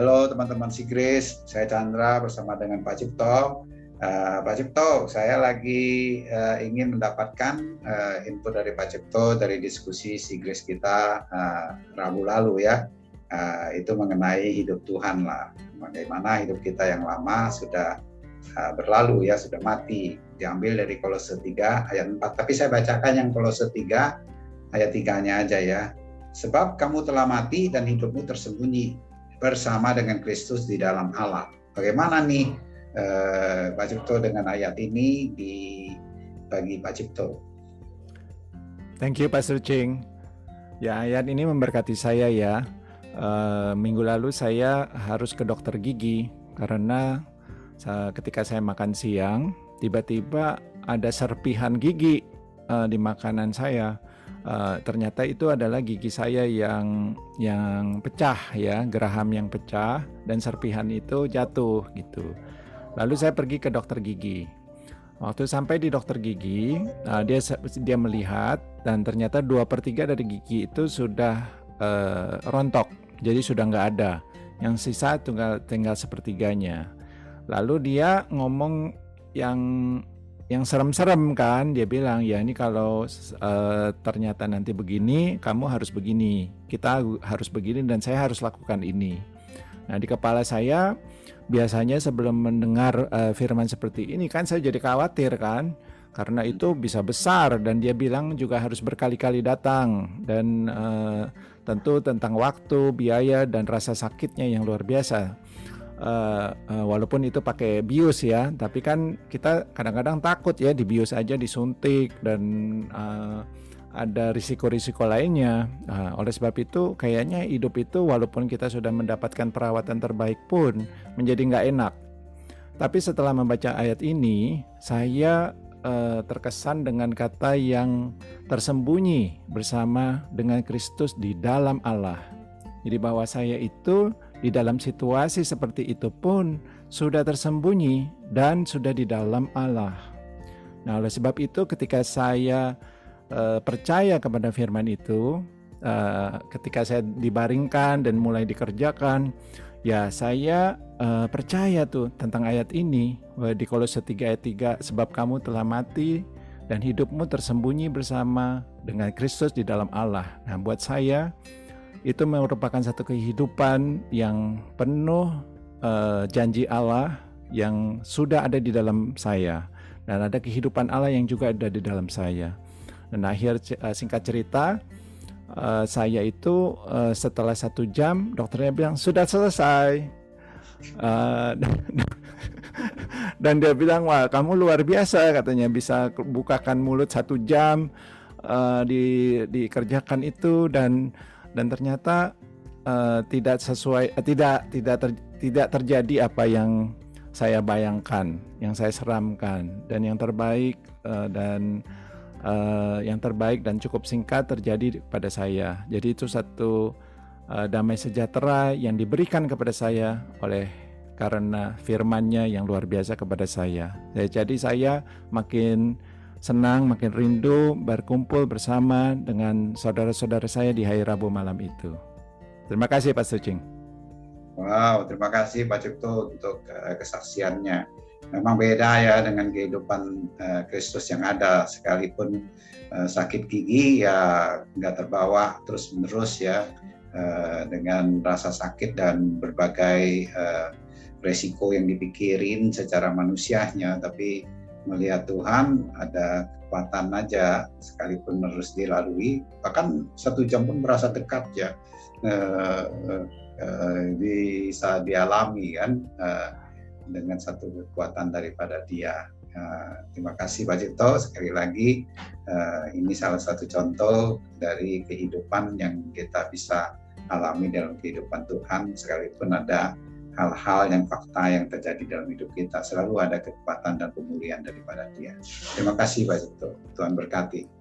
Halo teman-teman Sigris, saya Chandra bersama dengan Pak Cipto. Uh, Pak Cipto, saya lagi uh, ingin mendapatkan uh, input dari Pak Cipto dari diskusi Sigris kita uh, Rabu lalu ya. Uh, itu mengenai hidup Tuhan lah. Bagaimana hidup kita yang lama sudah uh, berlalu ya, sudah mati. Diambil dari Kolose 3 ayat 4. Tapi saya bacakan yang Kolose 3 ayat 3-nya aja ya. Sebab kamu telah mati dan hidupmu tersembunyi bersama dengan Kristus di dalam Allah. Bagaimana nih eh, Pak Cipto dengan ayat ini di bagi Pak Cipto. Thank you Pastor Ching. Ya ayat ini memberkati saya ya. Uh, minggu lalu saya harus ke dokter gigi karena ketika saya makan siang tiba-tiba ada serpihan gigi uh, di makanan saya. Uh, ternyata itu adalah gigi saya yang yang pecah ya geraham yang pecah dan serpihan itu jatuh gitu. Lalu saya pergi ke dokter gigi. Waktu sampai di dokter gigi, uh, dia dia melihat dan ternyata dua per tiga dari gigi itu sudah uh, rontok, jadi sudah nggak ada. Yang sisa tinggal tinggal sepertiganya. Lalu dia ngomong yang yang serem-serem kan dia bilang ya ini kalau uh, ternyata nanti begini kamu harus begini kita harus begini dan saya harus lakukan ini nah di kepala saya biasanya sebelum mendengar uh, firman seperti ini kan saya jadi khawatir kan karena itu bisa besar dan dia bilang juga harus berkali-kali datang dan uh, tentu tentang waktu, biaya dan rasa sakitnya yang luar biasa. Uh, uh, walaupun itu pakai bius ya, tapi kan kita kadang-kadang takut ya dibius aja disuntik dan uh, ada risiko-risiko lainnya. Nah, oleh sebab itu, kayaknya hidup itu walaupun kita sudah mendapatkan perawatan terbaik pun menjadi nggak enak. Tapi setelah membaca ayat ini, saya terkesan dengan kata yang tersembunyi bersama dengan Kristus di dalam Allah. Jadi bahwa saya itu di dalam situasi seperti itu pun sudah tersembunyi dan sudah di dalam Allah. Nah, oleh sebab itu ketika saya uh, percaya kepada firman itu, uh, ketika saya dibaringkan dan mulai dikerjakan, ya saya uh, percaya tuh tentang ayat ini di Kolose 3 ayat 3 sebab kamu telah mati dan hidupmu tersembunyi bersama dengan Kristus di dalam Allah. Nah, buat saya itu merupakan satu kehidupan yang penuh uh, janji Allah yang sudah ada di dalam saya dan ada kehidupan Allah yang juga ada di dalam saya. Dan akhir uh, singkat cerita, uh, saya itu uh, setelah satu jam dokternya bilang sudah selesai. Uh, dan dia bilang wah kamu luar biasa katanya bisa bukakan mulut satu jam uh, di dikerjakan itu dan dan ternyata uh, tidak sesuai uh, tidak tidak ter, tidak terjadi apa yang saya bayangkan yang saya seramkan dan yang terbaik uh, dan uh, yang terbaik dan cukup singkat terjadi pada saya. Jadi itu satu uh, damai sejahtera yang diberikan kepada saya oleh karena firman-Nya yang luar biasa kepada saya. Jadi saya makin senang, makin rindu berkumpul bersama dengan saudara-saudara saya di hari Rabu malam itu. Terima kasih Pak Sucing. Wow, terima kasih Pak Cipto untuk uh, kesaksiannya memang beda ya dengan kehidupan uh, Kristus yang ada sekalipun uh, sakit gigi ya nggak terbawa terus menerus ya dengan rasa sakit dan berbagai resiko yang dipikirin secara manusianya tapi melihat Tuhan ada kekuatan aja sekalipun harus dilalui. Bahkan satu jam pun merasa dekat ya. Uh, uh, uh, bisa dialami kan dengan satu kekuatan daripada dia. Terima kasih Pak Cipto sekali lagi. Ini salah satu contoh dari kehidupan yang kita bisa alami dalam kehidupan Tuhan sekalipun ada hal-hal yang fakta yang terjadi dalam hidup kita selalu ada kekuatan dan pemulihan daripada dia. Terima kasih Pak Cipto. Tuhan berkati.